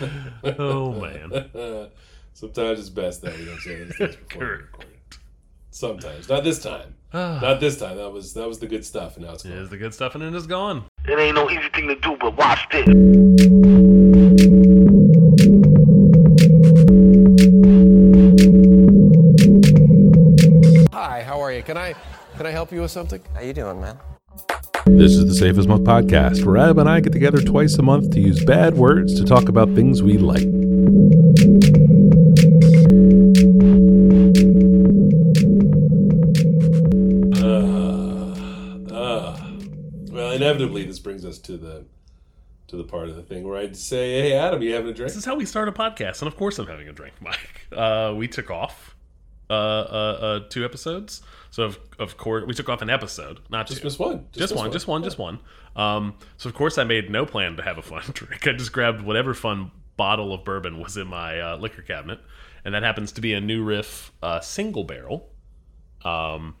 oh man. Sometimes it's best that we don't say those things before we Correct. record. Sometimes, not this time. Ah. Not this time. That was that was the good stuff, and now it's gone. Is the good stuff and it is gone. It ain't no easy thing to do, but watch this. Hi, how are you? Can I can I help you with something? How you doing, man? This is the Safe as Milk podcast, where Adam and I get together twice a month to use bad words to talk about things we like. Uh, well, inevitably, this brings us to the to the part of the thing where I'd say, "Hey, Adam, you having a drink?" This is how we start a podcast, and of course I'm having a drink, Mike. Uh, we took off uh, uh, uh, two episodes, so of, of course we took off an episode, not Just two. one. Just, missed one, just one, just one. Um, so of course I made no plan to have a fun drink. I just grabbed whatever fun bottle of bourbon was in my uh, liquor cabinet, and that happens to be a New Riff uh, single barrel, um,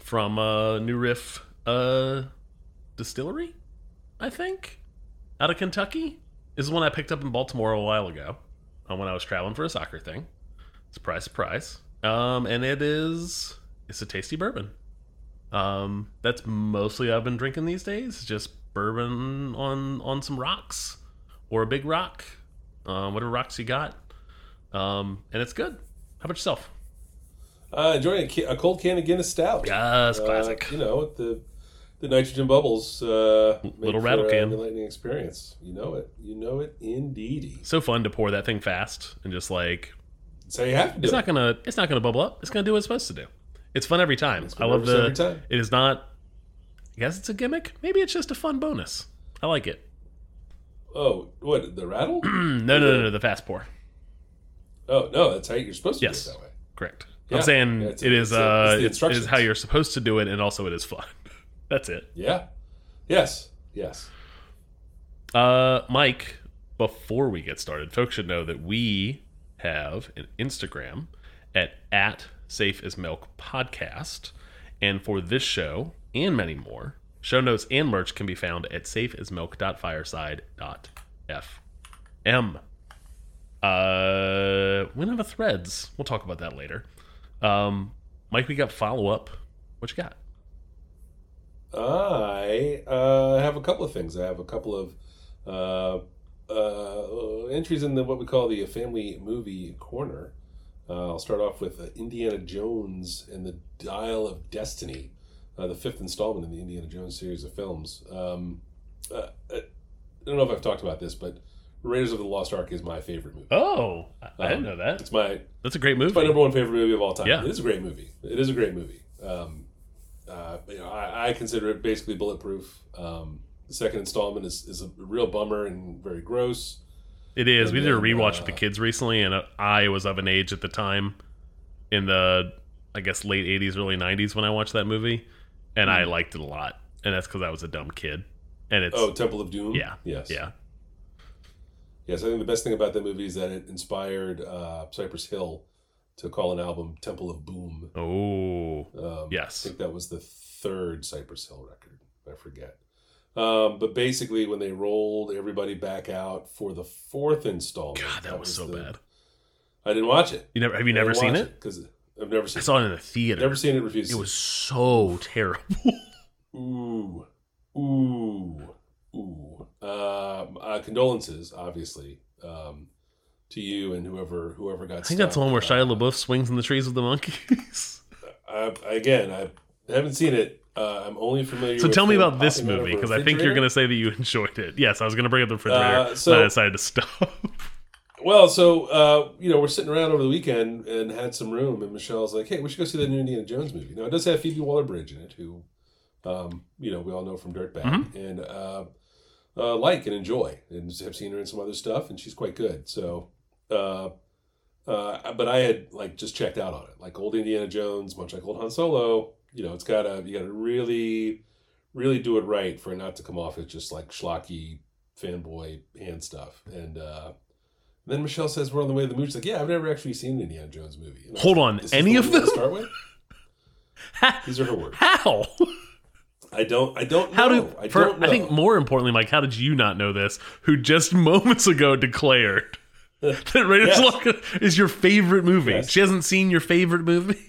from uh, New Riff uh, distillery, I think, out of Kentucky. This is one I picked up in Baltimore a while ago, uh, when I was traveling for a soccer thing. Surprise, surprise. Um, and it is it's a tasty bourbon. Um, that's mostly I've been drinking these days. Just bourbon on on some rocks or a big rock, um, whatever rocks you got. Um, and it's good. How about yourself? Uh, enjoying a, a cold can of Guinness Stout. Yes, Uh, classic. you know, the the nitrogen bubbles. Uh, Little rattle a can. enlightening experience. You know it. You know it, indeedy. So fun to pour that thing fast and just like How you have to do it's it. not gonna it's not gonna bubble up. It's gonna do what it's supposed to do. It's fun every time. I love the. time. It is not. I guess it's a gimmick. Maybe it's just a fun bonus. I like it. Oh, what the rattle? no, no, no, no. The fast pour. oh no, that's how you're supposed to Yes. do it that way. Correct. Yeah. I'm saying Yeah, it's- it is. it's uh, it's it is how you're supposed to do it, and also it is fun. That's it. Yeah. Yes. Yes. Uh, Mike, before we get started, folks should know that we have an Instagram at at Safe as Milk Podcast, and for this show and many more, show notes and merch can be found at safeasmilk.fireside.fm. Uh, we don't have a threads. We'll talk about that later. Um, Mike, we got follow up. What you got? I uh, have a couple of things. I have a couple of uh, uh, entries in the what we call the family movie corner. Uh, I'll start off with uh, Indiana Jones and the Dial of Destiny, uh, the fifth installment in the Indiana Jones series of films. Um, uh, I don't know if I've talked about this, but Raiders of the Lost Ark is my favorite movie. Oh, I, I didn't Um, know that. It's my That's a great movie. it's my number one favorite movie of all time. Yeah. It is a great movie. It is a great movie. Um, uh, you know, I, I consider it basically bulletproof. Um, second installment is, is a real bummer and very gross. It is. We And did a rewatch uh, with the kids recently, and uh, I was of an age at the time in the, I guess, late 80s, early 90s when I watched that movie, and I liked it a lot. And that's because I was a dumb kid. And it's, Hmm. Oh, Temple of Doom. yeah. Yes. Yeah. Yes. I think the best thing about that movie is that it inspired uh, Cypress Hill to call an album Temple of Boom. Oh, Um, Yes. I think that was the third Cypress Hill record. I forget. Um, but basically, when they rolled everybody back out for the fourth installment, God, that was so the- bad. I didn't watch it. You never have you never seen it? Because I've never seen I saw it in the theater. Never seen it. Refused. it was so terrible. ooh, ooh, ooh. Um, uh, condolences, obviously, um, to you and whoever whoever got. I think that's the one where. Shia LaBeouf swings in the trees with the monkeys. Uh, I, again, I haven't seen it. Uh, I'm only familiar. so tell me about this popping out of movie because I think you're going to say that you enjoyed it. Yes, I was going to bring up the refrigerator, Uh, but so- I decided to stop. Well, so uh, you know, we're sitting around over the weekend and had some room, and Michelle's like, "Hey, we should go see the new Indiana Jones movie." Now, it does have Phoebe Waller-Bridge in it, who, um, you know, we all know from Dirtbag, Mm-hmm. and uh, uh, like and enjoy, and have seen her in some other stuff, and she's quite good. So, uh, uh, but I had like just checked out on it, like old Indiana Jones, much like old Han Solo. You know, it's gotta you gotta really, really do it right for it not to come off as just like schlocky fanboy hand stuff, and. uh then Michelle says we're on the way to the movie. She's like, "Yeah, I've never actually seen an Indiana Jones movie." And Hold on, "This any of them? Start with? These are her words. How? I don't. I don't. How know. do I for, don't know. I think more importantly, Mike, how did you not know this? Who just moments ago declared that Raiders Yes. of the Lost Ark is your favorite movie? Yes. She hasn't seen your favorite movie.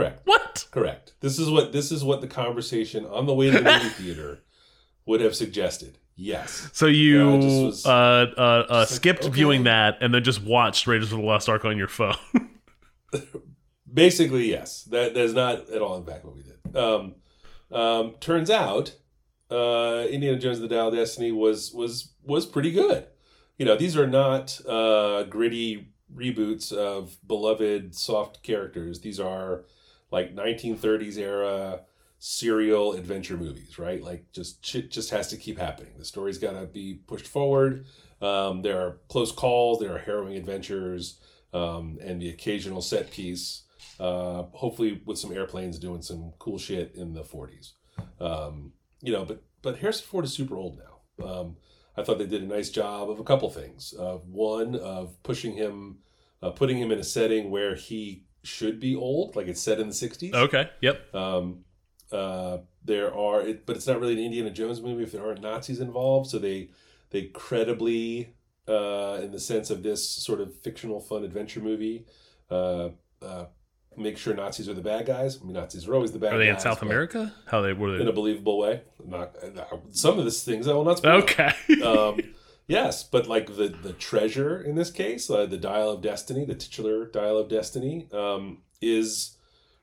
Correct. What? Correct. This is what this is what the conversation on the way to the movie theater would have suggested. Yes. So you Yeah, just was- uh, uh, uh, Just like, skipped okay. viewing that and then just watched Raiders of the Lost Ark on your phone. Basically, yes. That that is not at all in fact what we did. Um, um, turns out, uh, Indiana Jones and the Dial of Destiny was was was pretty good. You know, these are not uh, gritty reboots of beloved soft characters. These are like 1930s era serial adventure movies, right? Like just shit just has to keep happening. The story's got to be pushed forward. Um, there are close calls. There are harrowing adventures, um, and the occasional set piece. Uh, hopefully, with some airplanes doing some cool shit in the 40s. Um, you know, but but Harrison Ford is super old now. Um, I thought they did a nice job of a couple things. Uh, one of pushing him, uh, putting him in a setting where he should be old, like it's set in the 60s. okay. Yep. Um, uh, there are, it, but it's not really an Indiana Jones movie if there aren't Nazis involved. So they they credibly, uh, in the sense of this sort of fictional fun adventure movie, uh, uh, make sure Nazis are the bad guys. I mean, Nazis are always the bad guys Are they in. South America? How they were In a believable way. Not some of these things I will not. Okay. um, yes, but like the the treasure in this case, uh, the Dial of Destiny, the titular Dial of Destiny, um, is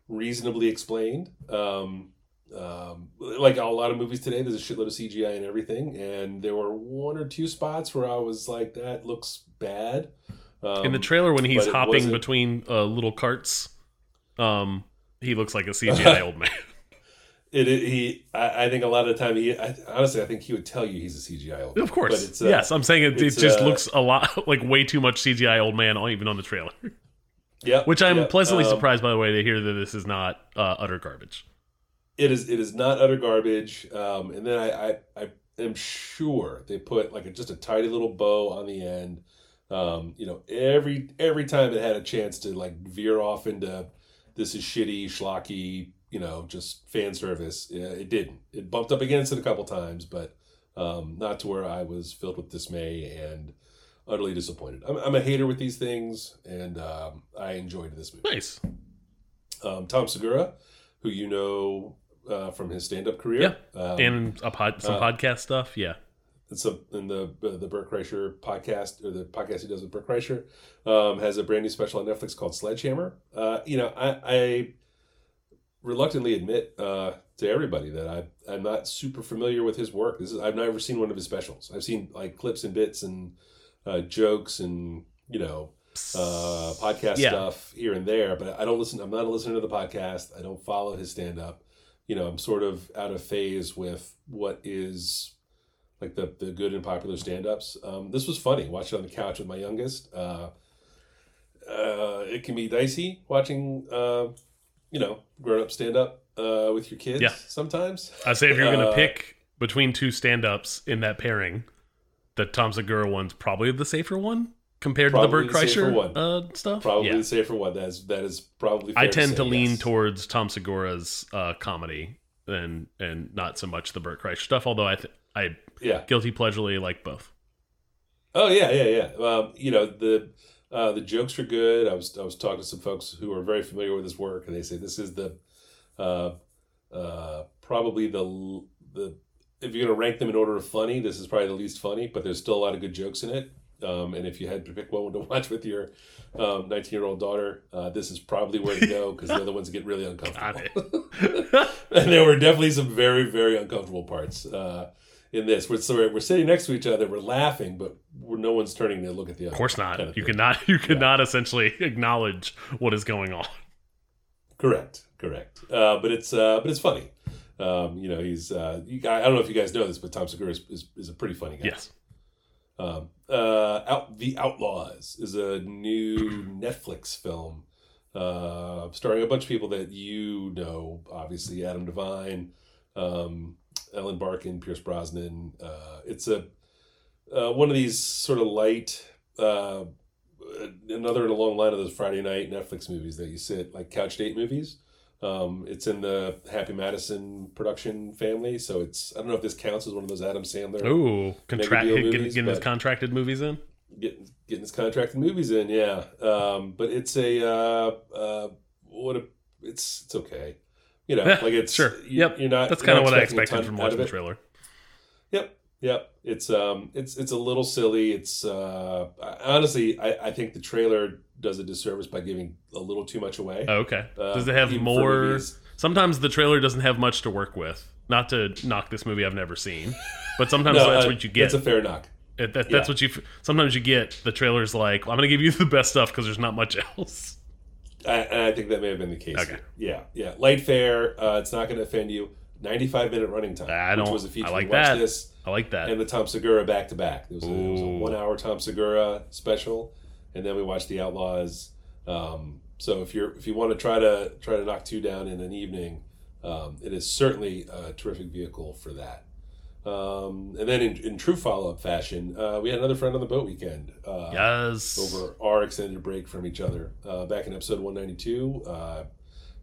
reasonably explained. Um, um, like a lot of movies today, there's a shitload of CGI and everything, and there were one or two spots where I was like, "That looks bad." Um, in the trailer, when he's hopping between uh, little carts, um, he looks like a CGI old man. It, it- he, I, I think a lot of the time, he, I, honestly, I think he would tell you he's a CGI. old man, Of course. but it's, uh, yes, I'm saying it, it just uh, looks a lot like way too much CGI old man, even on the trailer. yeah, Which I'm yeah, pleasantly um, surprised, by the way, to hear that this is not uh, utter garbage. it is it is not utter garbage. Um, and then I, I I am sure they put like a, just a tidy little bow on the end. Um, you know, every every time it had a chance to like veer off into this is shitty, schlocky, you know, just fan service. Yeah, it didn't. It bumped up against it a couple times, but um, not to where I was filled with dismay and utterly disappointed. I'm, I'm a hater with these things, and um, I enjoyed this movie Nice. um, Tom Segura, who you know uh, from his stand-up career, um, and a pod, some uh, podcast stuff. Yeah. it's a, in the uh, the Bert Kreischer podcast or the podcast he does with Bert Kreischer um, has a brand new special on Netflix called Sledgehammer. Uh, you know, I, I reluctantly admit uh, to everybody that I I'm not super familiar with his work. This is I've never seen one of his specials. I've seen like clips and bits and uh, jokes and you know uh, podcast Yeah. stuff here and there, but I don't listen. I'm not a listener to the podcast. I don't follow his stand up. You know, I'm sort of out of phase with what is like the the good and popular stand ups. Um, this was funny. Watched it on the couch with my youngest. Uh, uh, it can be dicey watching, uh, you know, grown up stand up uh, with your kids. Yeah. sometimes. I say if you're going to Uh, pick between two stand ups in that pairing, the Tom Segura one's probably the safer one compared to the Probably Bert the safer Kreischer one. uh, stuff. Probably Yeah. the safer one. That is that is probably. I tend say, to lean yes. towards Tom Segura's uh, comedy and and not so much the Bert Kreischer stuff. Although I th- I Yeah. guilty pleasurely like both. Oh yeah, yeah, yeah. Um, you know the uh, the jokes were good. I was I was talking to some folks who are very familiar with his work, and they say this is the uh, uh, probably the the if you're gonna rank them in order of funny, this is probably the least funny. But there's still a lot of good jokes in it. Um, and if you had to pick one to watch with your 19 year old daughter, uh, this is probably where to go because the other ones get really uncomfortable. and there were definitely some very very uncomfortable parts uh, in this. We're so we're, we're sitting next to each other, we're laughing, but no one's turning to look at the other. Of course not. kind of you thing. cannot. You cannot essentially acknowledge what is going on. Correct, correct. Uh, but it's uh, but it's funny. Um, you know, he's uh, you, I don't know if you guys know this, but Tom Segura is, is, is a pretty funny guy. Yes. Um, uh, Out the Outlaws is a new Netflix film uh, starring a bunch of people that you know. Obviously, Adam Devine, um, Ellen Barkin, Pierce Brosnan. Uh, it's a uh, one of these sort of light. Uh, another in a long line of those Friday night Netflix movies that you sit like couch date movies. Um, it's in the Happy Madison production family, so it's I don't know if this counts as one of those Adam Sandler Ooh, contract getting, movies, getting his contracted movies in. getting getting his contracted movies in. Yeah, um, but it's a uh, uh, what a it's it's okay. You know, like it's sure. you- yep. You're not. That's kind of what I expected from watching the trailer. Yep, yep. It's um, it's it's a little silly. It's uh, honestly, I, I think the trailer does a disservice by giving a little too much away. Oh, okay. Uh, Does it have more? Sometimes the trailer doesn't have much to work with. Not to knock this movie I've never seen, but sometimes No, that's uh, what you get. That's a fair knock. It- that, yeah. that's what you. Sometimes you get the trailer's like, I'm going to give you the best stuff because there's not much else. I, and I think that may have been the case. Okay. Yeah, yeah. Light fare. Uh, it's not going to offend you. Ninety-five minute running time. I which don't- was a feature. I like that. This I like that. and the Tom Segura back to back. It was a, it was a Ooh. one hour Tom Segura special, and then we watched The Outlaws. Um, so if you're if you want to try to try to knock two down in an evening, um, it is certainly a terrific vehicle for that. Um, and then in, in true follow up fashion, uh, we had another friend on the boat weekend. Uh, yes. over our extended break from each other. Uh, back in episode 192, uh,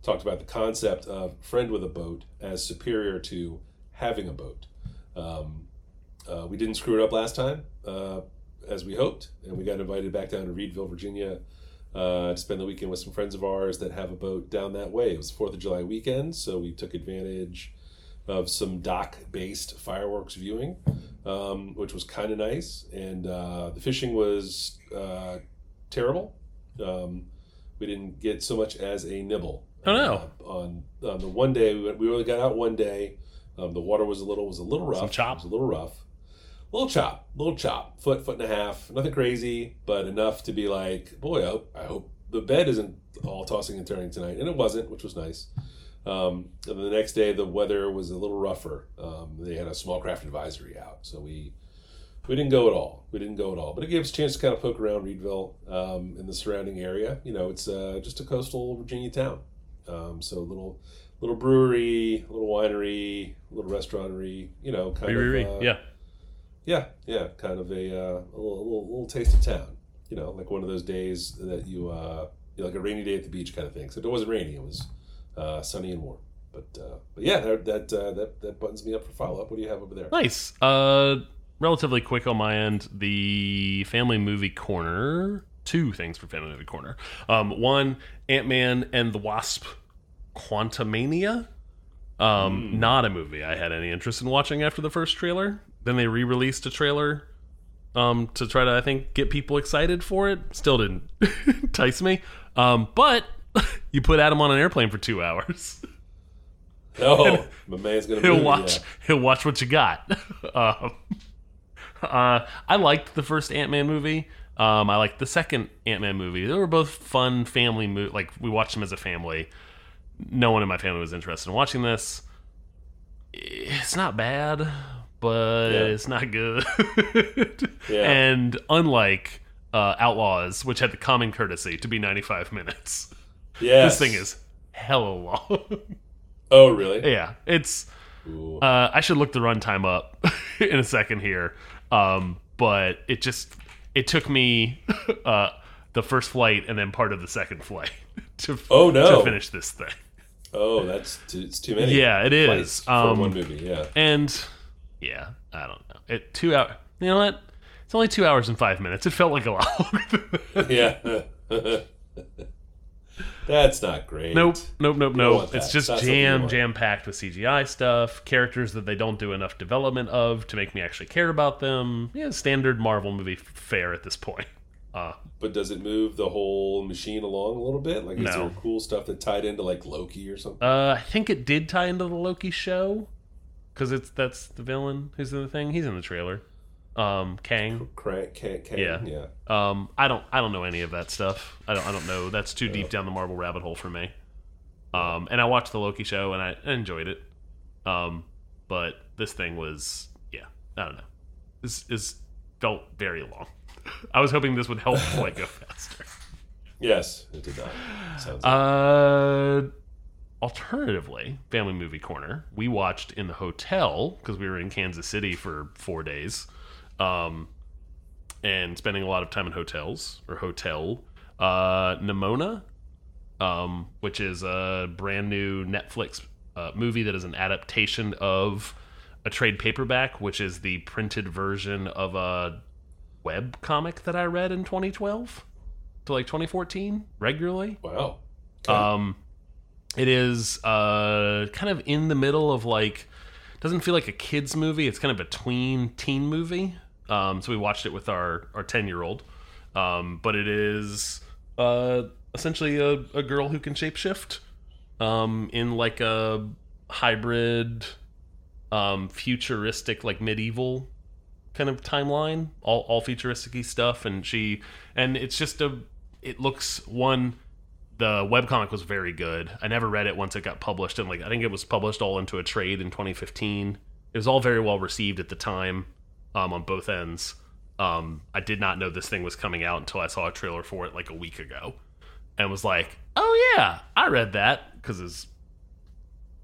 talked about the concept of friend with a boat as superior to having a boat. Um, uh, we didn't screw it up last time, uh, as we hoped, and we got invited back down to Reedville, Virginia, uh, to spend the weekend with some friends of ours that have a boat down that way. It was Fourth of July weekend, so we took advantage of some dock-based fireworks viewing, um, which was kind of nice. And uh, the fishing was uh, terrible. Um, we didn't get so much as a nibble. Oh, no. Uh, on on the one day we, went, we only got out one day. Um, the water was a little was a little rough. Some chop. It was a little rough. Little chop, little chop, foot, foot and a half. Nothing crazy, but enough to be like, boy, I hope, I hope the bed isn't all tossing and turning tonight. And it wasn't, which was nice. Um, and then the next day, the weather was a little rougher. Um, they had a small craft advisory out, so we we didn't go at all. We didn't go at all, but it gave us a chance to kind of poke around Reedville um, in the surrounding area. You know, it's uh, just a coastal Virginia town, um, so a little little brewery, a little winery, a little restaurantery. You know, kind Brewery. of uh, yeah. yeah, yeah, kind of a, uh, a, little, a little little taste of town. You know, like one of those days that you, uh, you know, like a rainy day at the beach kind of thing. Except it wasn't rainy; it was uh, sunny and warm. But uh, but yeah, that that, uh, that that buttons me up for follow up. What do you have over there? Nice. Uh, relatively quick on my end. The family movie corner. Two things for family movie corner. Um, one, Ant Man and the Wasp, Quantumania. Um, not a movie I had any interest in watching after the first trailer. Then they re-released a trailer um, to try to, I think, get people excited for it. Still didn't entice me. Um, but you put Adam on an airplane for two hours. Oh, my man's gonna he'll watch yeah. he'll watch what you got um, uh, i liked the first ant-man movie um, i liked the second ant-man movie. They were both fun family mo- like we watched them as a family. No one in my family was interested in watching this. It's not bad but Yeah. it's not good. Yeah. and unlike uh, outlaws which had the common courtesy to be 95 minutes this thing is hella long. Oh, really? yeah it's uh, I should look the runtime up in a second here, um, but it just it took me uh, the first flight and then part of the second flight to Oh, no. to finish this thing. Oh, that's too, it's too many. Yeah, it is. Um, one movie. Yeah. And yeah, I don't know. It two hour. You know what? It's only two hours and five minutes. It felt like a lot. yeah. that's not great. Nope, nope, nope, nope. It's just That's jam, jam packed with CGI stuff, characters that they don't do enough development of to make me actually care about them. Yeah, standard Marvel movie fare at this point. Uh, But does it move the whole machine along a little bit? Like, is No. there cool stuff that tied into like Loki or something? uh, I think it did tie into the Loki show because it's that's the villain who's in the thing. He's in the trailer. Um, Kang. Crank, can, can, Yeah. yeah. Um, I don't I don't know any of that stuff. I don't I don't know. That's too deep down the Marvel rabbit hole for me. Um, and I watched the Loki show and I enjoyed it. Um, but this thing was yeah, I don't know. This is felt very long. I was hoping this would help like go faster. Yes, it did not. Sounds like Uh alternatively, Family Movie Corner, we watched in the hotel because we were in Kansas City for 4 days. Um and spending a lot of time in hotels or hotel. Uh Nimona um, which is a brand new Netflix uh, movie that is an adaptation of a trade paperback, which is the printed version of a web comic that I read in 2012 to like 2014 regularly. Wow. Um, it is uh, kind of in the middle of like, doesn't feel like a kids movie. It's kind of between teen movie. Um, so we watched it with our our 10 year old. Um, but it is uh, essentially a, a girl who can shapeshift um, in like a hybrid, um, futuristic, like medieval kind of timeline, all all futuristic stuff, and she and it's just a it looks one the webcomic was very good. I never read it once it got published and like I think it was published all into a trade in 2015. It was all very well received at the time um, on both ends. Um, I did not know this thing was coming out until I saw a trailer for it like a week ago and was like, "Oh yeah, I read that because it's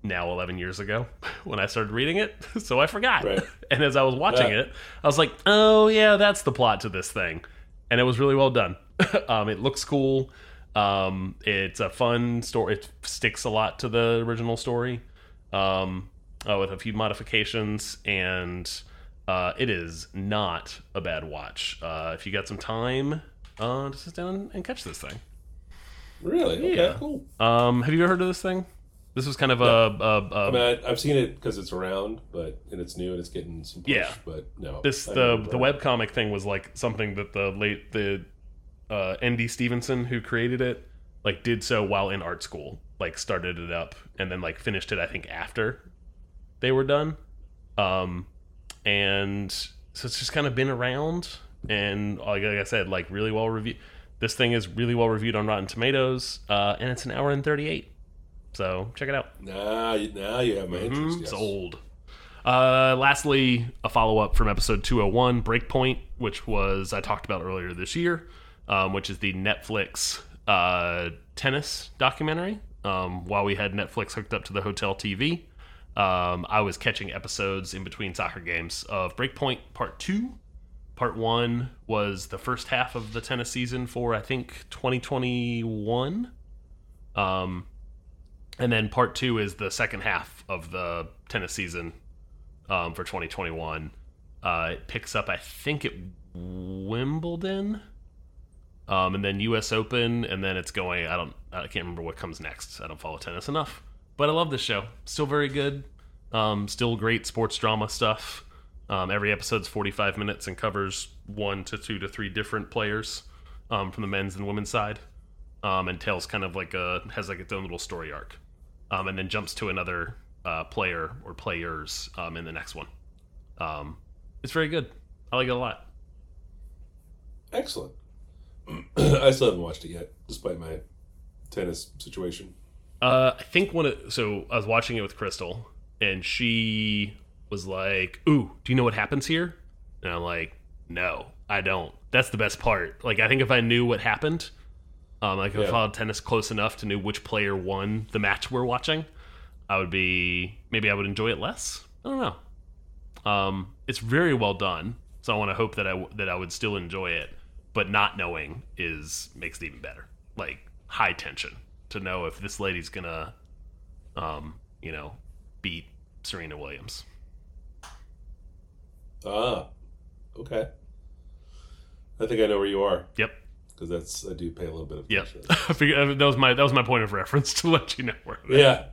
now 11 years ago when I started reading it, so I forgot. Right. And as I was watching Yeah. it, I was like, "Oh yeah, that's the plot to this thing," and it was really well done. um, it looks cool. Um, it's a fun story. It sticks a lot to the original story, um, uh, with a few modifications, and uh, it is not a bad watch. Uh, if you got some time, uh, just sit down and catch this thing. Really? Okay, Yeah. cool. Um, have you ever heard of this thing? This was kind of a, a, a I mean, I, I've seen it because it's around, but and it's new and it's getting some push. Yeah. But no, this I the the read it. webcomic thing was like something that the late the uh ND Stevenson who created it like did so while in art school like started it up and then like finished it I think after they were done um and so it's just kind of been around and like, like I said like really well reviewed this thing is really well reviewed on Rotten Tomatoes uh and it's an hour and 38 so check it out Now, you- now you have my interest. Mm, yes. Sold. Uh, lastly, a follow up from episode 201, Breakpoint, which was I talked about earlier this year, um, which is the Netflix uh, tennis documentary. Um, while we had Netflix hooked up to the hotel TV, um, I was catching episodes in between soccer games of Breakpoint Part 2. Part 1 was the first half of the tennis season for, I think, 2021. Um, and then part two is the second half of the tennis season um, for 2021. Uh, it picks up, I think, at Wimbledon, um, and then U.S. Open, and then it's going. I don't. I can't remember what comes next. I don't follow tennis enough, but I love this show. Still very good. Um, still great sports drama stuff. Um, every episode's 45 minutes and covers one to two to three different players um, from the men's and women's side um, and tells kind of like a has like its own little story arc, um, and then jumps to another uh, player or players um, in the next one. It's very good. I like it a lot. Excellent. I still haven't watched it yet, despite my tennis situation. Uh, I think one of so I was watching it with Crystal, and she was like, "Ooh, do you know what happens here?" And I'm like, "No, I don't." That's the best part. Like, I think if I knew what happened, um, like if I followed tennis close enough to know which player won the match we're watching, I would be maybe I would enjoy it less. I don't know. Um, it's very well done, so I want to hope that I that I would still enjoy it. But not knowing is makes it even better. Like high tension to know if this lady's gonna, um, you know, beat Serena Williams. Ah, okay. I think I know where you are Yep. because that's I do pay a little bit of attention. I that was my that was my point of reference to let you know where. yeah.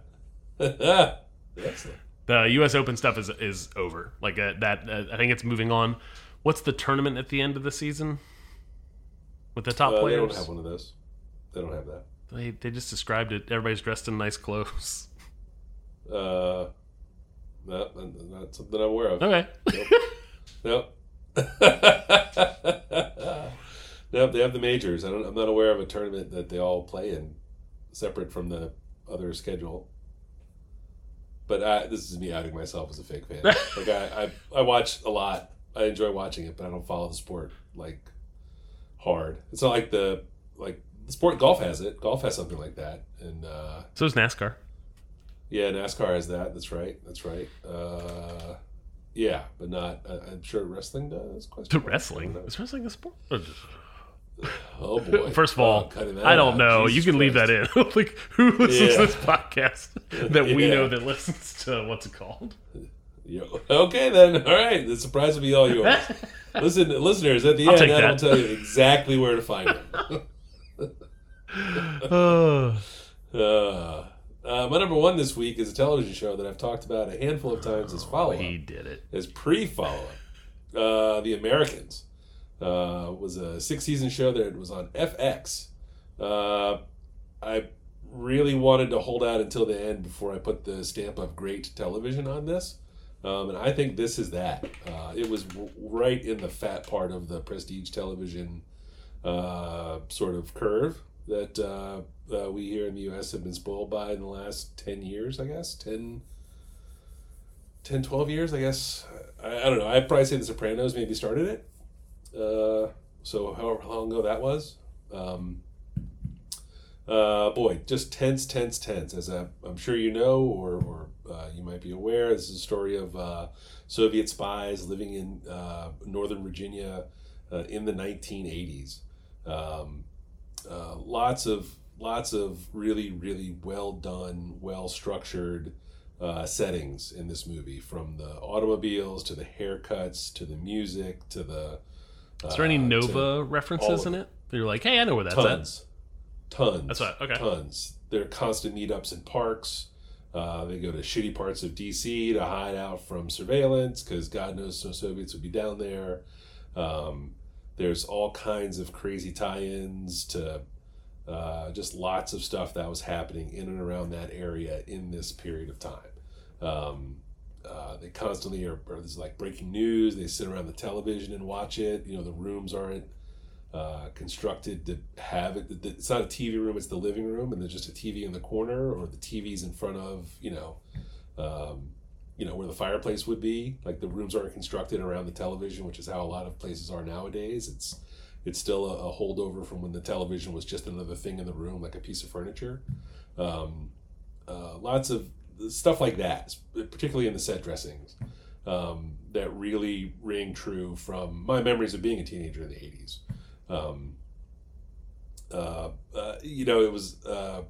Excellent. The U.S. Open stuff is is over. Like uh, that, uh, I think it's moving on. What's the tournament at the end of the season with the top Uh, they players? don't have one of those. They don't have that. They they just described it. Everybody's dressed in nice clothes. Uh, not, not something I'm aware of. Okay. Nope. nope, they have the majors. I don't, I'm not aware of a tournament that they all play in, separate from the other schedule. But I, this is me outing myself as a fake fan. like I, I, I watch a lot. I enjoy watching it, but I don't follow the sport like hard. It's not like the like the sport golf has it. Golf has something like that, and uh, So is NASCAR. yeah, NASCAR has that. That's right. That's right. Uh, yeah, but not. Uh, I'm sure wrestling does. Question To wrestling is wrestling a sport? Oh boy! First of all, I don't out. know. Jesus you can leave that in. like, who listens Yeah. to this podcast that we know that listens to what's it called? Yo- Okay, then. All right. The surprise will be all yours. Listen, listeners, at the I'll end, take I'll that. tell you exactly where to find them. Uh, Uh, my number one this week is a television show that I've talked about a handful of times as follow up, he did it. as pre follow up. Uh, the Americans uh, was a six season show that was on FX. Uh, I really wanted to hold out until the end before I put the stamp of great television on this. Um, and I think this is that. Uh, it was w- right in the fat part of the prestige television uh, sort of curve that uh, uh, we here in the U.S. have been spoiled by in the last 10 years, I guess. 10, 10 12 years, I guess. I, I don't know. I'd probably say The Sopranos maybe started it. Uh, so however long ago that was. Um, uh, boy, just tense, tense, tense. As I, I'm sure you know, or, or uh, you might be aware, this is a story of uh, Soviet spies living in uh, Northern Virginia uh, in the 1980s. Um, uh, lots of lots of really, really well done, well structured uh, settings in this movie, from the automobiles to the haircuts to the music to the. Is there any uh, Nova references in it? You're like, hey, I know where that's at. tons, tons. That's right, okay. Tons. There are constant meetups in parks. Uh, they go to shitty parts of DC to hide out from surveillance because God knows no Soviets would be down there. Um, there's all kinds of crazy tie-ins to uh, just lots of stuff that was happening in and around that area in this period of time. Um, uh, they constantly are, are there's like breaking news. They sit around the television and watch it. You know, the rooms aren't uh, constructed to have it. It's not a TV room; it's the living room, and there's just a TV in the corner, or the TV's in front of you know, um, you know where the fireplace would be. Like the rooms aren't constructed around the television, which is how a lot of places are nowadays. It's it's still a, a holdover from when the television was just another thing in the room, like a piece of furniture. Um, uh, lots of stuff like that, particularly in the set dressings, um, that really ring true from my memories of being a teenager in the 80s. Um, uh, uh, you know, it was, uh,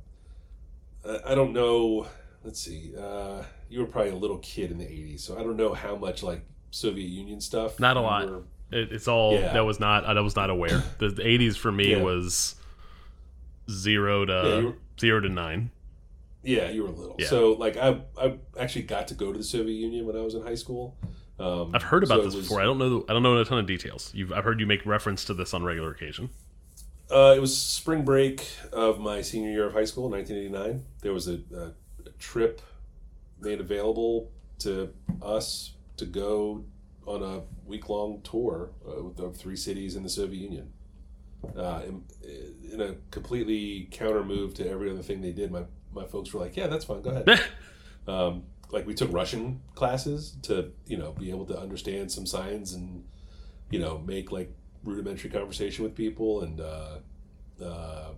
I- don't know, let's see, uh, you were probably a little kid in the 80s, so I don't know how much like Soviet Union stuff. Not a lot. were- It, it's all Yeah. that was not. I was not aware. The, the '80s for me Yeah. was zero to Yeah, were- zero to nine. Yeah, you were little. So like I I actually got to go to the Soviet Union when I was in high school. Um, I've heard about so this was- before. I don't know. I don't know a ton of details. You've, I've heard you make reference to this on regular occasion. Uh, it was spring break of my senior year of high school, 1989. There was a, a, a trip made available to us to go on a week long tour uh, with the three cities in the Soviet Union. Uh, in, in a completely counter move to every other thing they did, my, my folks were like, "Yeah, that's fine. Go ahead." um, like we took Russian classes to you know be able to understand some signs and you know make like rudimentary conversation with people and uh, uh,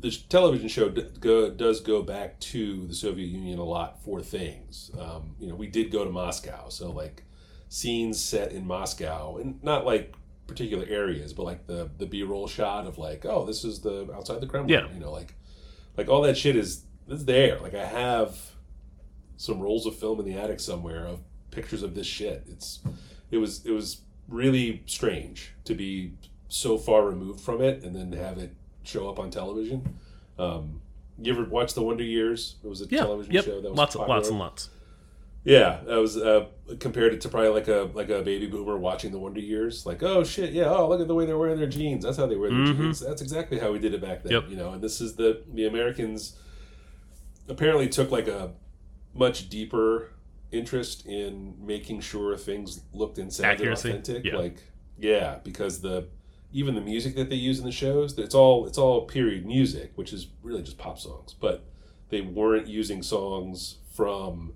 the television show go, does go back to the Soviet Union a lot for things. Um, you know, we did go to Moscow, so like scenes set in Moscow, and not like particular areas, but like the the B roll shot of like, oh, this is the outside the Kremlin. Yeah. You know, like like all that shit is is there. Like I have some rolls of film in the attic somewhere of pictures of this shit. It's it was it was really strange to be so far removed from it and then have it show up on television. Um, you ever watch The Wonder Years? It was a Yeah. television Yep. show that was Lots, popular. lots and lots. Yeah, I was uh, compared it to probably like a like a baby boomer watching the Wonder Years. Like, oh shit, yeah, oh look at the way they're wearing their jeans. That's how they wear their Mhm. jeans. That's exactly how we did it back then. Yep. You know, and this is the the Americans apparently took like a much deeper interest in making sure things looked and sounded Accuracy, authentic. yeah. Like, yeah, because the even the music that they use in the shows, it's all it's all period music, which is really just pop songs. But they weren't using songs from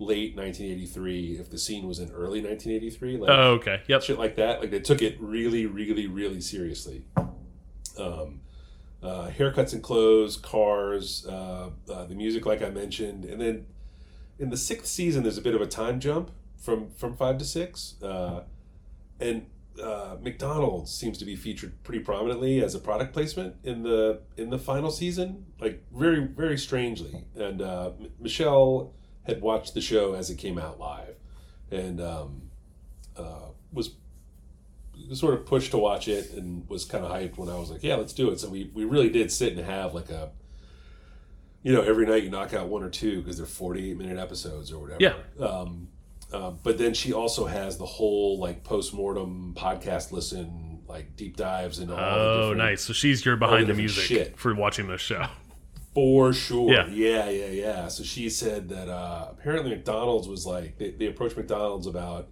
late 1983 if the scene was in early 1983 like Oh, okay. Yep. shit like that like they took it really really really seriously um, uh, haircuts and clothes cars uh, uh, the music like i mentioned and then in the sixth season there's a bit of a time jump from from five to six uh, and uh, McDonald's seems to be featured pretty prominently as a product placement in the in the final season, like very very strangely. And uh, M- Michelle had watched the show as it came out live, and um, uh, was sort of pushed to watch it and was kind of hyped when I was like, yeah, let's do it. So we, we really did sit and have like a, you know, every night you knock out one or two because they're 48 minute episodes or whatever. Yeah. Um, uh, but then she also has the whole like post-mortem podcast listen, like deep dives into all Oh, nice. So she's your behind the music shit. for watching this show. For sure. Yeah. Yeah, yeah, yeah. So she said that uh, apparently McDonald's was like, they, they approached McDonald's about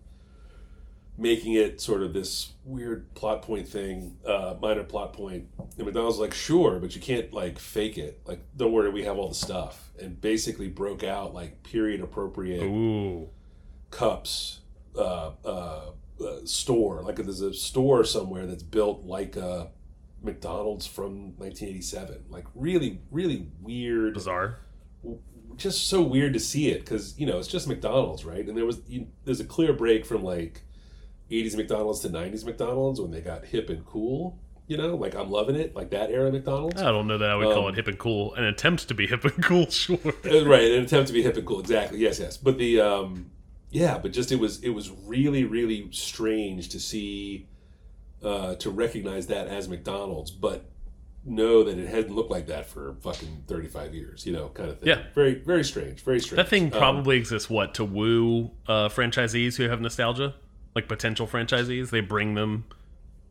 making it sort of this weird plot point thing, uh, minor plot point. And McDonald's was like, sure, but you can't like fake it. Like, don't worry, we have all the stuff. And basically broke out like period appropriate Ooh. Cups uh, uh, uh, store. Like there's a store somewhere that's built like a McDonald's from 1987. Like really, really weird. Bizarre. Just so weird to see it because you know it's just McDonald's, right? And there was you, there's a clear break from like 80s McDonald's to 90s McDonald's when they got hip and cool. You know, like I'm loving it, like that era McDonald's. I don't know that I would call Um, it hip and cool. An attempt to be hip and cool, sure. Uh, right an attempt to be hip and cool exactly yes yes but the um yeah but just it was it was really really strange to see uh to recognize that as mcdonald's but know that it hadn't looked like that for fucking 35 years you know kind of thing Yeah. very very strange very strange That thing Um, probably exists, what, to woo uh, franchisees who have nostalgia? Like potential franchisees? They bring them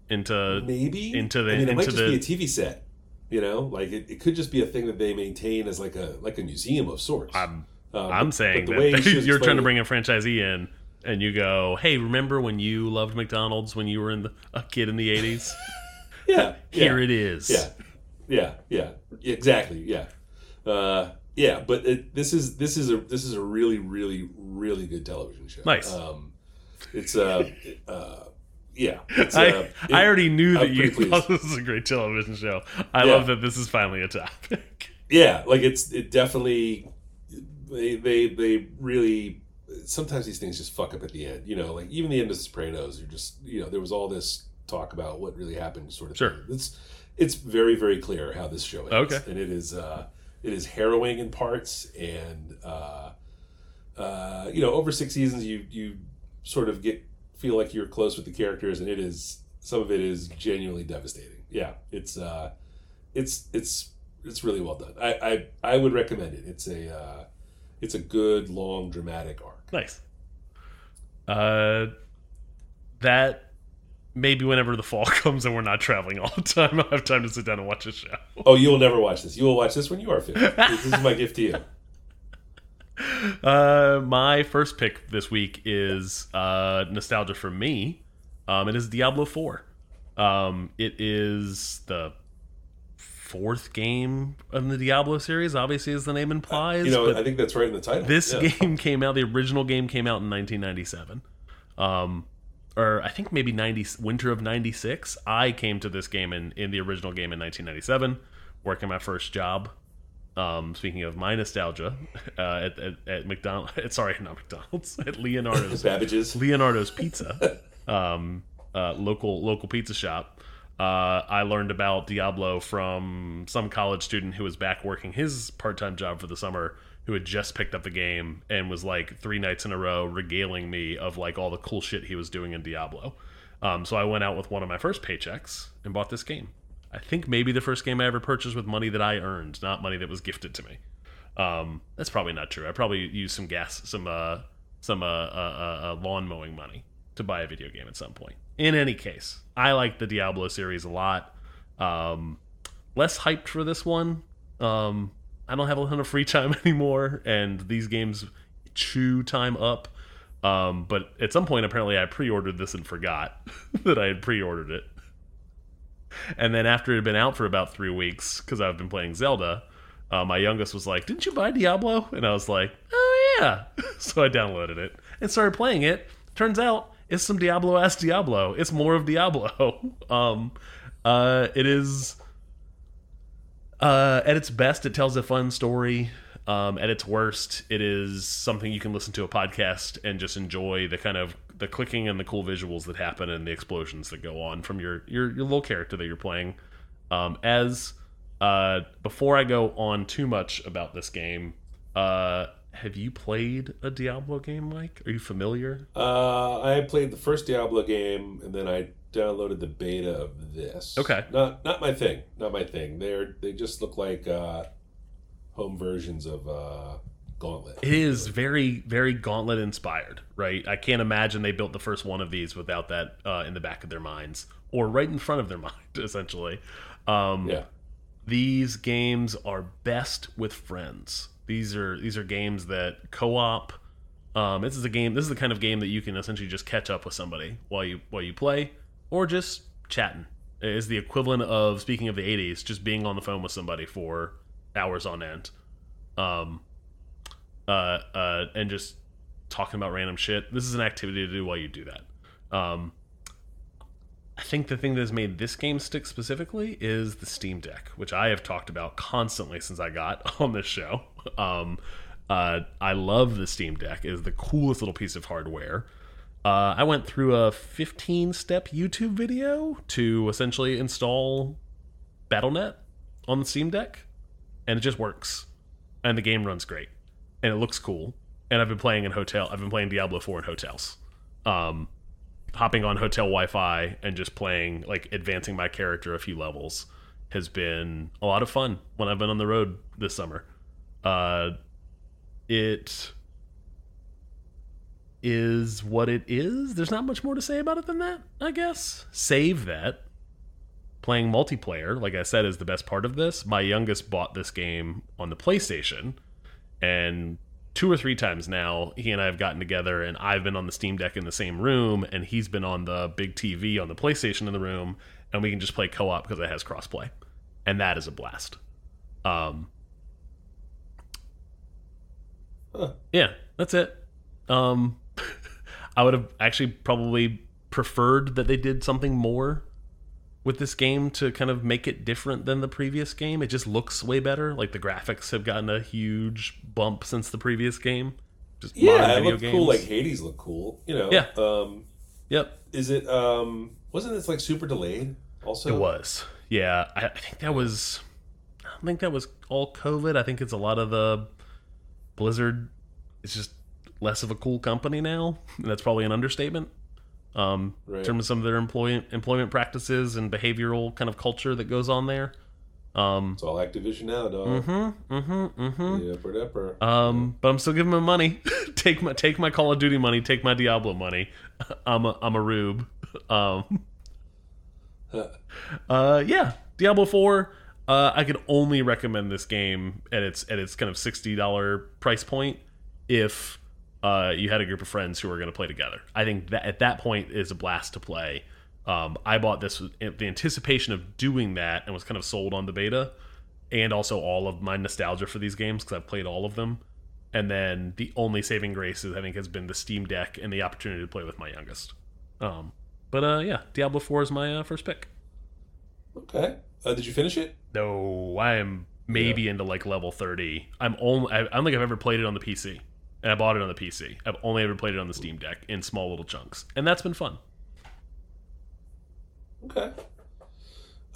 into. maybe into the- I mean, it might just the- be a tv set you know like it, it could just be a thing that they maintain as like a like a museum of sorts I'm, Um, I'm saying the way you're trying to bring a franchisee in and you go, hey, remember when you loved McDonald's when you were in the, a kid in the 80s? yeah Here yeah. it is. Yeah, yeah, yeah, exactly. Yeah, uh, yeah. But it, this is this is a this is a really really really good television show. Nice. Um, it's uh, uh, yeah. It's, I, uh, it- I already knew that you thought this is a great television show. I Yeah. love that this is finally a topic. yeah, like it's it definitely they they they really sometimes these things just fuck up at the end. You know, like even the end of Sopranos, you're just you know there was all this talk about what really happened, sort of. Sure. Thing. It's it's very very clear how this show ends, Okay. and it is uh, it is harrowing in parts, and uh, uh, you know over six seasons you you sort of get feel like you're close with the characters, and it is some of it is genuinely devastating. Yeah, it's uh, it's it's it's really well done. I I, I would recommend it. It's a uh, it's a good long dramatic arc. Nice. Uh, that maybe whenever the fall comes and we're not traveling all the time, I'll have time to sit down and watch a show. Oh, you will never watch this. You will watch this when you are fifty. this is my gift to you. Uh, my first pick this week is uh, nostalgia for me. Um, it is Diablo Four. Um, it is the fourth game in the Diablo series. Obviously, as the name implies. You know, I think that's right in the title. this Yeah. game came out. The original game came out in 1997. Um, or I think maybe 90 winter of 96. I came to this game in in the original game in 1997, working my first job. Um, speaking of my nostalgia, uh, at, at, at McDonald's, sorry, not McDonald's, at Leonardo's Babbage's. Leonardo's Pizza, um, uh, local local pizza shop. Uh, I learned about Diablo from some college student who was back working his part time job for the summer, who had just picked up the game and was like three nights in a row regaling me of like all the cool shit he was doing in Diablo. Um, so I went out with one of my first paychecks and bought this game. I think maybe the first game I ever purchased with money that I earned, not money that was gifted to me. Um, that's probably not true. I probably used some gas, some uh, some uh, uh, uh, lawn mowing money to buy a video game at some point. In any case, I like the Diablo series a lot. Um, less hyped for this one. Um, I don't have a ton of free time anymore, and these games chew time up. Um, but at some point, apparently, I pre-ordered this and forgot that I had pre-ordered it. And then after it had been out for about three weeks, because I've been playing Zelda, uh, my youngest was like, "Didn't you buy Diablo?" And I was like, "Oh yeah." so I downloaded it and started playing it. Turns out it's some Diablo ass Diablo. It's more of Diablo. um, uh, it is uh, at its best, it tells a fun story. Um, at its worst, it is something you can listen to a podcast and just enjoy the kind of the clicking and the cool visuals that happen and the explosions that go on from your your, your little character that you're playing. Um, as uh, before I go on too much about this game, uh, have you played a Diablo game, Mike? Are you familiar? Uh, I played the first Diablo game, and then I downloaded the beta of this. Okay. Not not my thing. Not my thing. They're they just look like uh, home versions of uh, Gauntlet. It is very, very Gauntlet inspired, right? I can't imagine they built the first one of these without that uh, in the back of their minds or right in front of their mind, essentially. Um, Yeah. These games are best with friends. These are these are games that co-op. Um, this is a game. This is the kind of game that you can essentially just catch up with somebody while you while you play, or just chatting. It is the equivalent of speaking of the '80s, just being on the phone with somebody for hours on end. Um, uh, uh, and just talking about random shit. This is an activity to do while you do that. Um, I think the thing that has made this game stick specifically is the Steam Deck, which I have talked about constantly since I got on this show. Um, uh, I love the Steam Deck; it is the coolest little piece of hardware. Uh, I went through a 15 step YouTube video to essentially install Battle.net on the Steam Deck, and it just works. And the game runs great, and it looks cool. And I've been playing in hotel. I've been playing Diablo 4 in hotels. Um, hopping on hotel Wi-Fi and just playing, like advancing my character a few levels, has been a lot of fun when I've been on the road this summer. Uh, it is what it is. There's not much more to say about it than that, I guess. Save that. Playing multiplayer, like I said, is the best part of this. My youngest bought this game on the PlayStation, and two or three times now, he and I have gotten together, and I've been on the Steam Deck in the same room, and he's been on the big TV on the PlayStation in the room, and we can just play co op because it has crossplay. And that is a blast. Um, Huh. yeah, that's it. Um, I would have actually probably preferred that they did something more with this game to kind of make it different than the previous game. It just looks way better. Like the graphics have gotten a huge bump since the previous game. Just Yeah, it looked games. cool. Like Hades looked cool. You know. Yeah. Um, yep, is it? Um, wasn't this like super delayed? Also, it was. Yeah, I, I think that was. I don't think that was all COVID. I think it's a lot of the Blizzard. It's just less of a cool company now, and that's probably an understatement. Um, Right. in terms of some of their employment employment practices and behavioral kind of culture that goes on there. Um, It's all Activision now, dog. mm-hmm, mm-hmm, mm-hmm. Yeah, for Um, but I'm still giving them money. take my take my Call of Duty money. Take my Diablo money. I'm a I'm a rube. Um, uh, yeah, Diablo Four. Uh, I could only recommend this game at its at its kind of sixty dollar price point if uh, you had a group of friends who were going to play together. I think that at that point is a blast to play. Um, I bought this with the anticipation of doing that and was kind of sold on the beta, and also all of my nostalgia for these games because I've played all of them. And then the only saving grace is I think has been the Steam Deck and the opportunity to play with my youngest. Um, but uh, yeah, Diablo Four is my uh, first pick. Okay. Uh, did you finish it? No, I am maybe into like level thirty. I'm only I, I don't think I've ever played it on the PC, and I bought it on the PC. I've only ever played it on the Steam Deck in small little chunks, and that's been fun. Okay.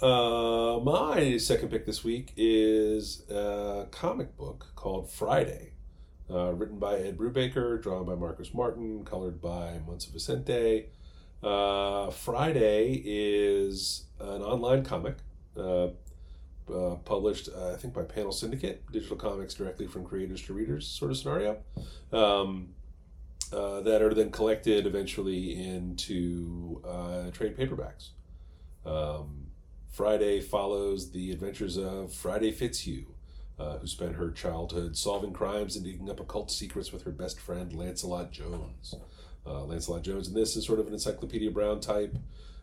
Uh, my second pick this week is a comic book called Friday, uh, written by Ed Brubaker, drawn by Marcos Martin, colored by Muntsa Vicente. Uh, Friday is an online comic uh, published, uh, I think, by Panel Syndicate, digital comics directly from creators to readers sort of scenario. Um, uh, that are then collected eventually into uh, trade paperbacks. Um, Friday follows the adventures of Friday Fitzhugh, uh, who spent her childhood solving crimes and digging up occult secrets with her best friend Lancelot Jones. Lancelot Jones and this is sort of an Encyclopedia Brown type,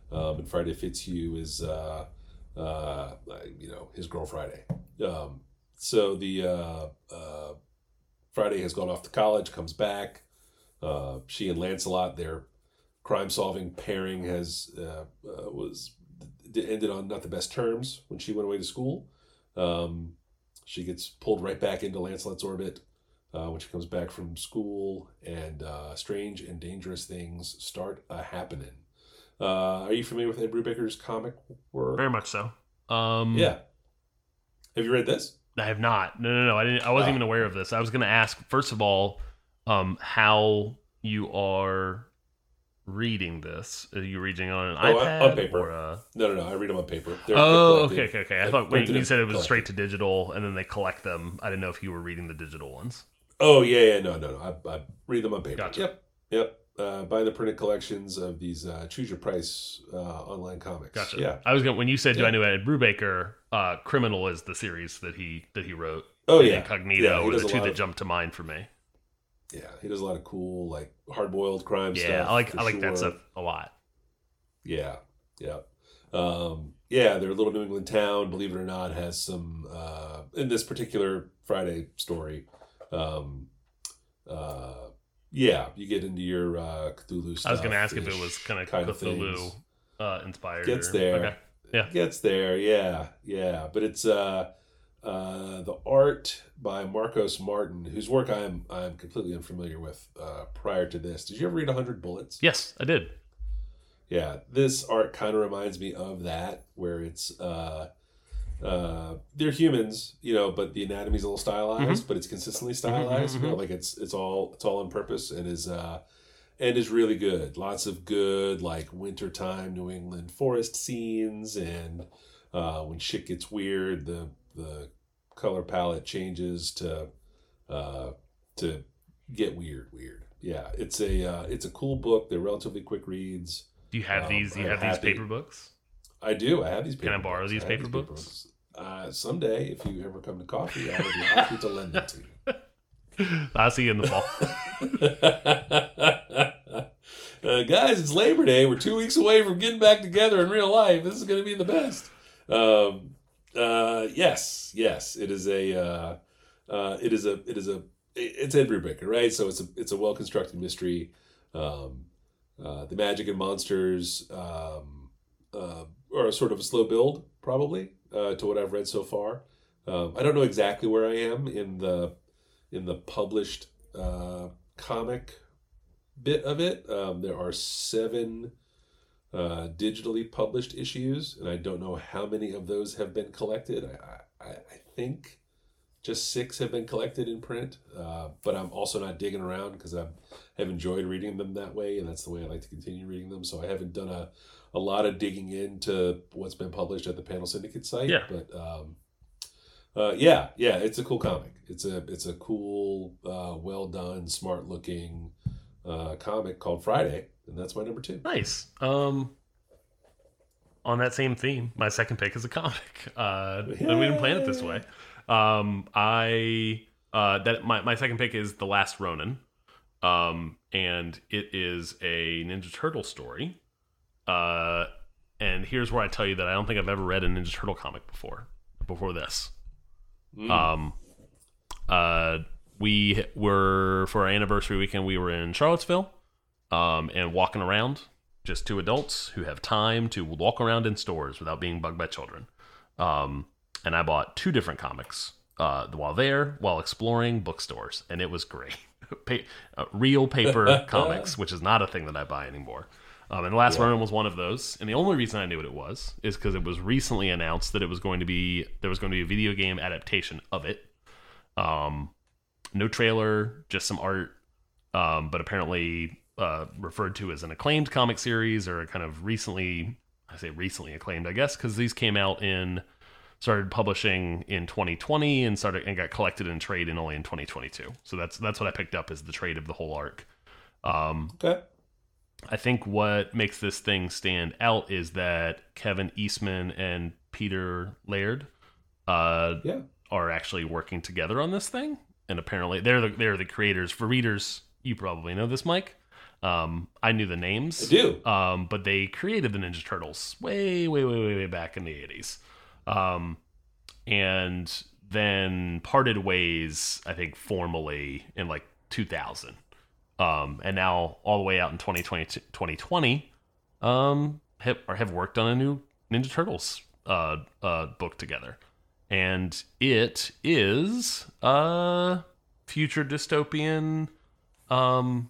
um, and Friday Fitzhugh is, uh, uh, you know, his girl Friday. Um, so the uh, uh, Friday has gone off to college, comes back. Uh, she and Lancelot, their crime-solving pairing, has uh, uh, was ended on not the best terms when she went away to school. Um, she gets pulled right back into Lancelot's orbit. uh, when she comes back from school, and uh, strange and dangerous things start a happening. Uh, are you familiar with Ed Brubaker's comic work? Very much so. Um, Yeah. Have you read this? I have not. No, no, no. I didn't. I wasn't Oh. even aware of this. I was going to ask first of all, um, how you are reading this. Are you reading on an Oh, iPad on paper. or a? No, no, no. I read them on paper. They're, Oh, they're okay, okay, okay. I thought when printed you said it was collected. straight to digital and then they collect them. I didn't know if you were reading the digital ones. Oh yeah, yeah, no, no, no. I, I read them on paper. Gotcha. Yep, yep. Uh, buy the printed collections of these uh, choose your price uh, online comics. Gotcha. Yeah. I was going when you said do Yeah. I know Ed Brubaker? Uh, Criminal is the series that he that he wrote. Oh yeah. Incognito Yeah, were the two that of- jumped to mind for me. Yeah, he does a lot of cool like hard boiled crime Yeah, stuff. I like I like that stuff a lot. Yeah, yeah, um, yeah. Their little New England town, believe it or not, has some uh, in this particular Friday story. Um, uh, yeah, you get into your uh, Cthulhu stuff. I was going to ask if it was kind of kind Cthulhu uh, inspired. Gets there. Okay. Yeah. Gets there. Yeah, yeah. But it's uh, uh, the art by Marcos Martin, whose work I'm I'm completely unfamiliar with. Uh, prior to this, did you ever read Hundred Bullets? Yes, I did. Yeah, this art kind of reminds me of that, where it's uh, uh, they're humans, you know, but the anatomy's a little stylized, but it's consistently stylized. You know, like it's it's all it's all on purpose and is uh, and is really good. Lots of good like wintertime New England forest scenes, and uh, when shit gets weird, the the color palette changes to uh, to get weird, weird. Yeah, it's a uh, it's a cool book. They're relatively quick reads. Do you have Um, these? Do you I'm have these paper books? I do. I have these. Can I borrow books. these I paper books? Uh, someday, if you ever come to coffee, I would be happy to lend them to you. I'll see you in the fall. uh, guys, it's Labor Day. We're two weeks away from getting back together in real life. This is going to be the best. Um, uh, yes, yes, it is a. Uh, uh, it is a. It is a. It's Ed Brubaker, right? So it's a. It's a well constructed mystery. Um, uh, the magic and monsters um, are sort of a slow build, probably uh, to what I've read so far. Um, I don't know exactly where I am in the in the published uh, comic bit of it. Um, there are seven uh, digitally published issues, and I don't know how many of those have been collected. I, I, I think just six have been collected in print, uh, but I'm also not digging around because I have enjoyed reading them that way, and that's the way I like to continue reading them. So I haven't done a, a lot of digging into what's been published at the Panel Syndicate site. Yeah. But um, uh, yeah, yeah, it's a cool comic. It's a it's a cool, uh, well done, smart looking uh, comic called Friday, and that's my number two. Nice. Um, on that same theme, my second pick is a comic. Uh, and we didn't plan it this way. Um, I uh, that my my second pick is The Last Ronin. Um, and it is a Ninja Turtle story. Uh, and here's where I tell you that I don't think I've ever read a Ninja Turtle comic before. Before this, Mm. um, uh, we were for our anniversary weekend. We were in Charlottesville, um, and walking around, just two adults who have time to walk around in stores without being bugged by children. Um, and I bought two different comics uh, while there, while exploring bookstores, and it was great. pa- uh, real paper comics, which is not a thing that I buy anymore. Um, and the last Ronin was one of those. And the only reason I knew what it was is because it was recently announced that it was going to be there was going to be a video game adaptation of it. Um, no trailer, just some art, um, but apparently uh, referred to as an acclaimed comic series or a kind of recently, I say recently acclaimed, I guess, because these came out in started publishing in 2020 and started and got collected in trade in only in 2022. So that's that's what I picked up as the trade of the whole arc. Um, Okay. I think what makes this thing stand out is that Kevin Eastman and Peter Laird uh, Yeah. are actually working together on this thing, and apparently they're the, they're the creators. For readers, you probably know this, Mike. Um, I knew the names. I do. Um, but they created the Ninja Turtles way, way, way, way, way back in the eighties, um, and then parted ways. I think formally in like two thousand, um, and now all the way out in 2020, 2020 um, have, or have worked on a new Ninja Turtles uh, uh, book together, and it is uh, future dystopian um,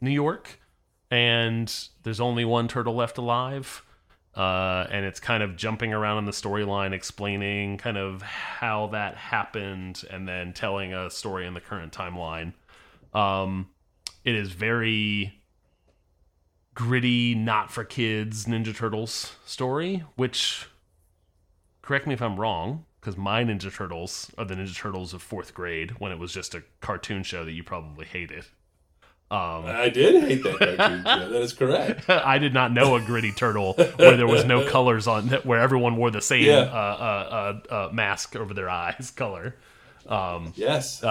New York, and there's only one turtle left alive. Uh, and it's kind of jumping around in the storyline, explaining kind of how that happened, and then telling a story in the current timeline. Um, it is very gritty, not for kids Ninja Turtles story, which correct me if I'm wrong, because my Ninja Turtles are the Ninja Turtles of fourth grade when it was just a cartoon show that you probably hated. Um, I did hate that cartoon show. That is correct. I did not know a gritty turtle where there was no colors on, where everyone wore the same Yeah. uh, uh, uh, uh, mask over their eyes color. Yes.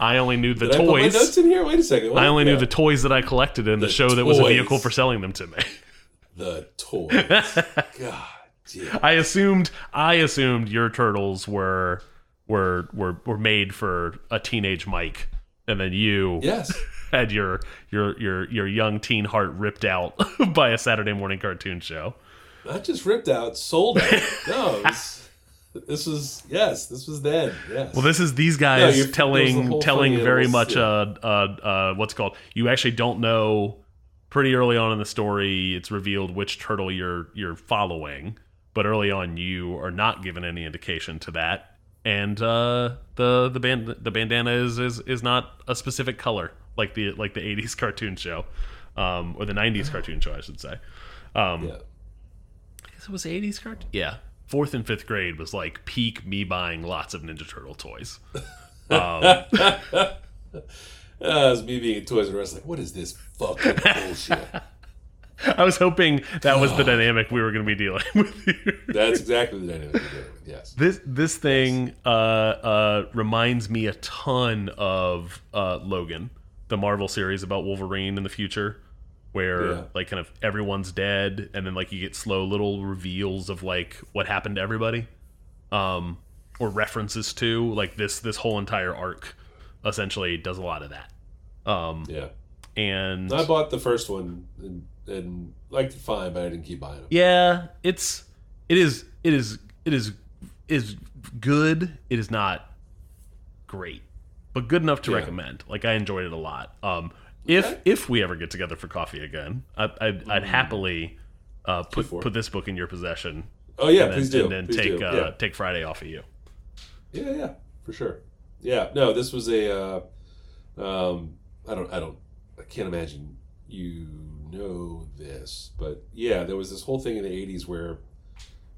I only knew the Did I put my notes toys. in here? Wait a second. What? I only knew the toys that I collected in the, The show that was a vehicle for selling them to me. the toys. God damn. I assumed I assumed your turtles were were were were made for a teenage Mike, and then you Yes. had your your your your young teen heart ripped out by a Saturday morning cartoon show. Not just ripped out, sold out. No, this, was yes, this was then. Yes. Well, this is these guys Yeah, you're- the telling telling very much yeah. uh, uh uh what's called. You actually don't know pretty early on in the story. It's revealed which turtle you're you're following, but early on you are not given any indication to that. And uh, the the band the bandana is, is is not a specific color like the like the '80s cartoon show, um, or the '90s cartoon show, I should say. Um, yeah. I guess it was 80s cartoon. Yeah, fourth and fifth grade was like peak me buying lots of Ninja Turtle toys. Uh, it was me being at Toys R Us, like, what is this fucking bullshit? I was hoping that was the dynamic we were going to be dealing with here. That's exactly the dynamic we're dealing with. Yes. This this thing uh, uh, reminds me a ton of uh, Logan, the Marvel series about Wolverine in the future, where Yeah. like kind of everyone's dead, and then like you get slow little reveals of like what happened to everybody, um, or references to like this this whole entire arc, essentially does a lot of that. Um, Yeah. and I bought the first one and, and liked it fine, but I didn't keep buying them. Yeah, it's it is it is it is is good. It is not great, but good enough to Yeah. recommend. Like I enjoyed it a lot. Um, if Okay. if we ever get together for coffee again, I, I'd, I'd happily uh, put put this book in your possession. Oh yeah, and then, please do. and then please take do. uh, yeah. take Friday off of you. yeah, yeah, for sure. Yeah, no, this was a. Uh, um, I don't, I don't, I can't imagine you know this, but yeah, there was this whole thing in the '80s where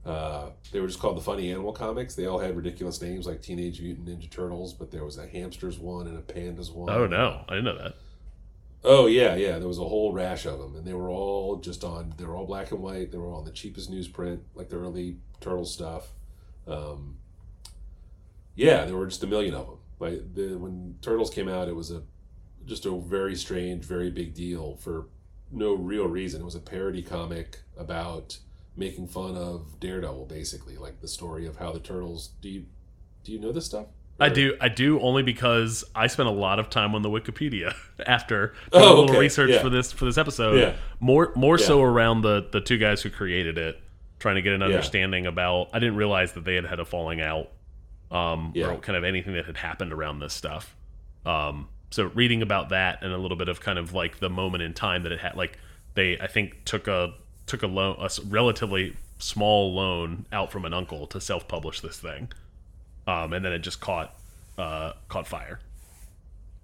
uh, they were just called the funny animal comics. They all had ridiculous names like Teenage Mutant Ninja Turtles, but there was a hamsters one and a pandas one. Oh no, I didn't know that. Oh yeah, yeah. There was a whole rash of them, and they were all just on. They were all black and white. They were on the cheapest newsprint, like the early turtle stuff. Um, yeah, there were just a million of them. Like the, when Turtles came out, it was a just a very strange, very big deal for no real reason. It was a parody comic about making fun of Daredevil, basically, like the story of how the turtles. Do you do you know this stuff? I do. I do only because I spent a lot of time on the Wikipedia after doing Oh, a little okay. research Yeah. for this for this episode. Yeah. More more so around the the two guys who created it, trying to get an Yeah. understanding about. I didn't realize that they had had a falling out, um, Yeah. or kind of anything that had happened around this stuff. Um, so reading about that and a little bit of kind of like the moment in time that it had, like they I think took a took a loan a relatively small loan out from an uncle to self publish this thing, um, and then it just caught uh, caught fire.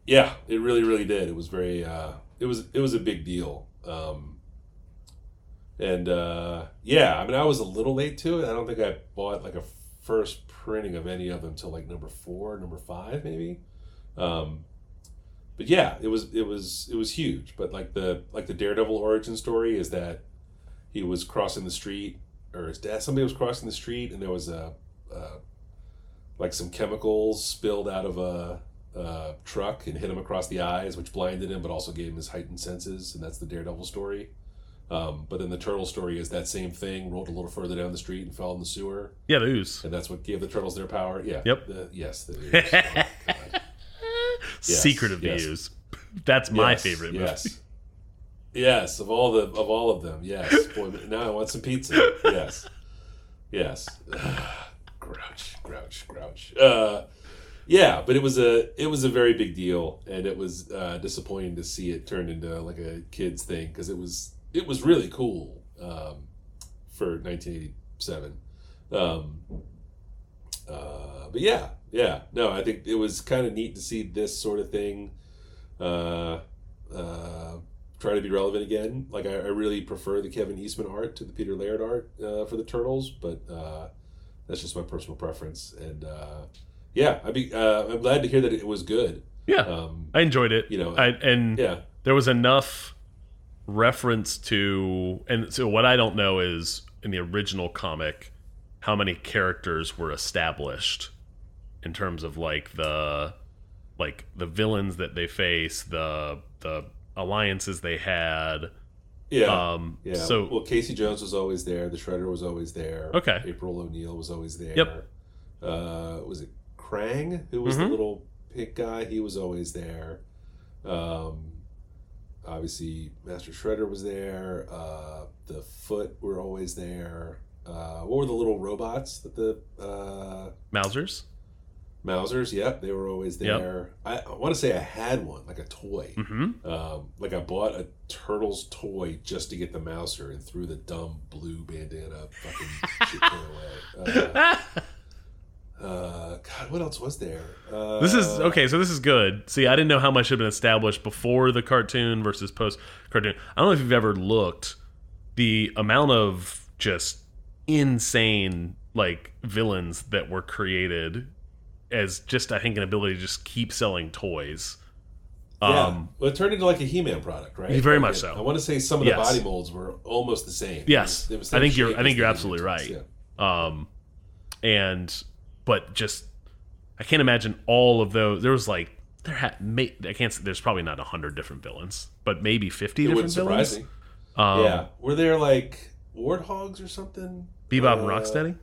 Yeah, it really, really did. It was very, uh, it was, it was a big deal. Um, and uh, yeah, I mean, I was a little late to it. I don't think I bought like a first printing of any of them till like number four, number five, maybe. Um, but yeah, it was, it was, it was huge. But like the, like the Daredevil origin story is that he was crossing the street, or his dad, somebody was crossing the street, and there was a, uh, like some chemicals spilled out of a uh, truck and hit him across the eyes, which blinded him, but also gave him his heightened senses, and that's the Daredevil story. Um, but then the turtle story is that same thing, rolled a little further down the street and fell in the sewer, Yeah, the ooze. and that's what gave the turtles their power. Yeah. Yep. The, yes. The, oh, Yes, Secret of yes. the ooze. That's my Yes, favorite movie. Yes. Yes, of all the of all of them, yes. Boy, now I want some pizza. Yes, yes. grouch, grouch, grouch. Uh, yeah, but it was a it was a very big deal, and it was uh, disappointing to see it turn into like a kids thing because it was it was really cool um, for 1987. Um, uh, but yeah, yeah, no, I think it was kind of neat to see this sort of thing uh, uh, try to be relevant again. Like I, I really prefer the Kevin Eastman art to the Peter Laird art uh, for the Turtles, but uh, that's just my personal preference. And uh, yeah, I'd be uh, I'm glad to hear that it was good. Yeah, Um, I enjoyed it. you know, I, and yeah, there was enough reference to, and so what I don't know is in the original comic how many characters were established in terms of like the like the villains that they face, the the alliances they had. Yeah, Um, yeah. So well, Casey Jones was always there. The Shredder was always there. Okay. April O'Neil was always there. Yep. Uh, was it Krang who was Mhm. the little pink guy? He was always there. Um, obviously, Master Shredder was there. Uh, the Foot were always there. Uh, what were the little robots that the uh, Mousers. Mousers? Yep, they were always Yep. there. I, I want to say I had one, like a toy. Mm-hmm. Um, like I bought a turtles toy just to get the Mouser and threw the dumb blue bandana fucking shit away. Uh, uh, God, what else was there? Uh, This is okay. So this is good. See, I didn't know how much had been established before the cartoon versus post cartoon. I don't know if you've ever looked the amount of just insane like villains that were created as just I think an ability to just keep selling toys. Yeah. Um, well, it turned into like a He-Man product, right? Very Like much it- so. I want to say some of the Yes. body molds were almost the same. Yes. It was I think you're- I think you're absolutely right. um, and but just I can't imagine all of those. There was like there had may, I can't. There's probably not a hundred different villains, but maybe fifty It different villains. me. Um, yeah. Were there like warthogs or something? Bebop and Uh, Rocksteady.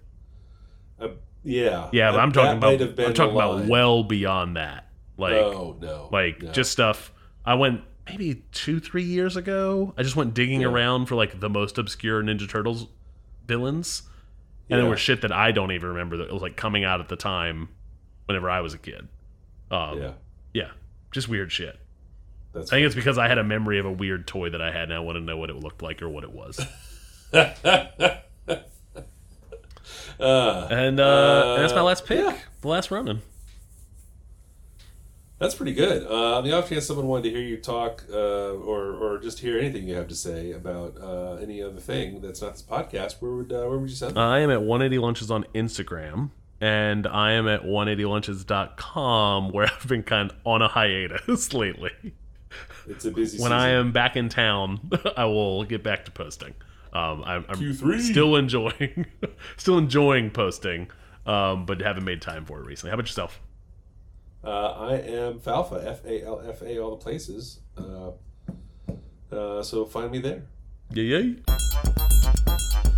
uh, yeah. Yeah, but I'm talking about I'm talking about well beyond that. Like oh no. like no. just stuff. I went maybe two three years ago. I just went digging Yeah. around for like the most obscure Ninja Turtles villains, and there Yeah. was shit that I don't even remember that was like coming out at the time, whenever I was a kid. Um, yeah. yeah, just weird shit. That's I think it's because I had a memory of a weird toy that I had, and I want to know what it looked like or what it was. uh, And, uh, and that's my last pick, yeah. the last Ronin. That's pretty good. Uh, on the off chance someone wanted to hear you talk, uh, or or just hear anything you have to say about uh, any other thing that's not this podcast, where would uh, where would you send? them? I am at 180 Lunches on Instagram, and I am at 180lunches.com, where I've been kind of on a hiatus lately. it's a busy. When season. I am back in town, I will get back to posting. Um, I'm, I'm Q3. still enjoying, still enjoying posting, um, but haven't made time for it recently. How about yourself? Uh, I am Falfa, F A L F A, all the places. Uh, uh, so find me there. Yeah, yeah.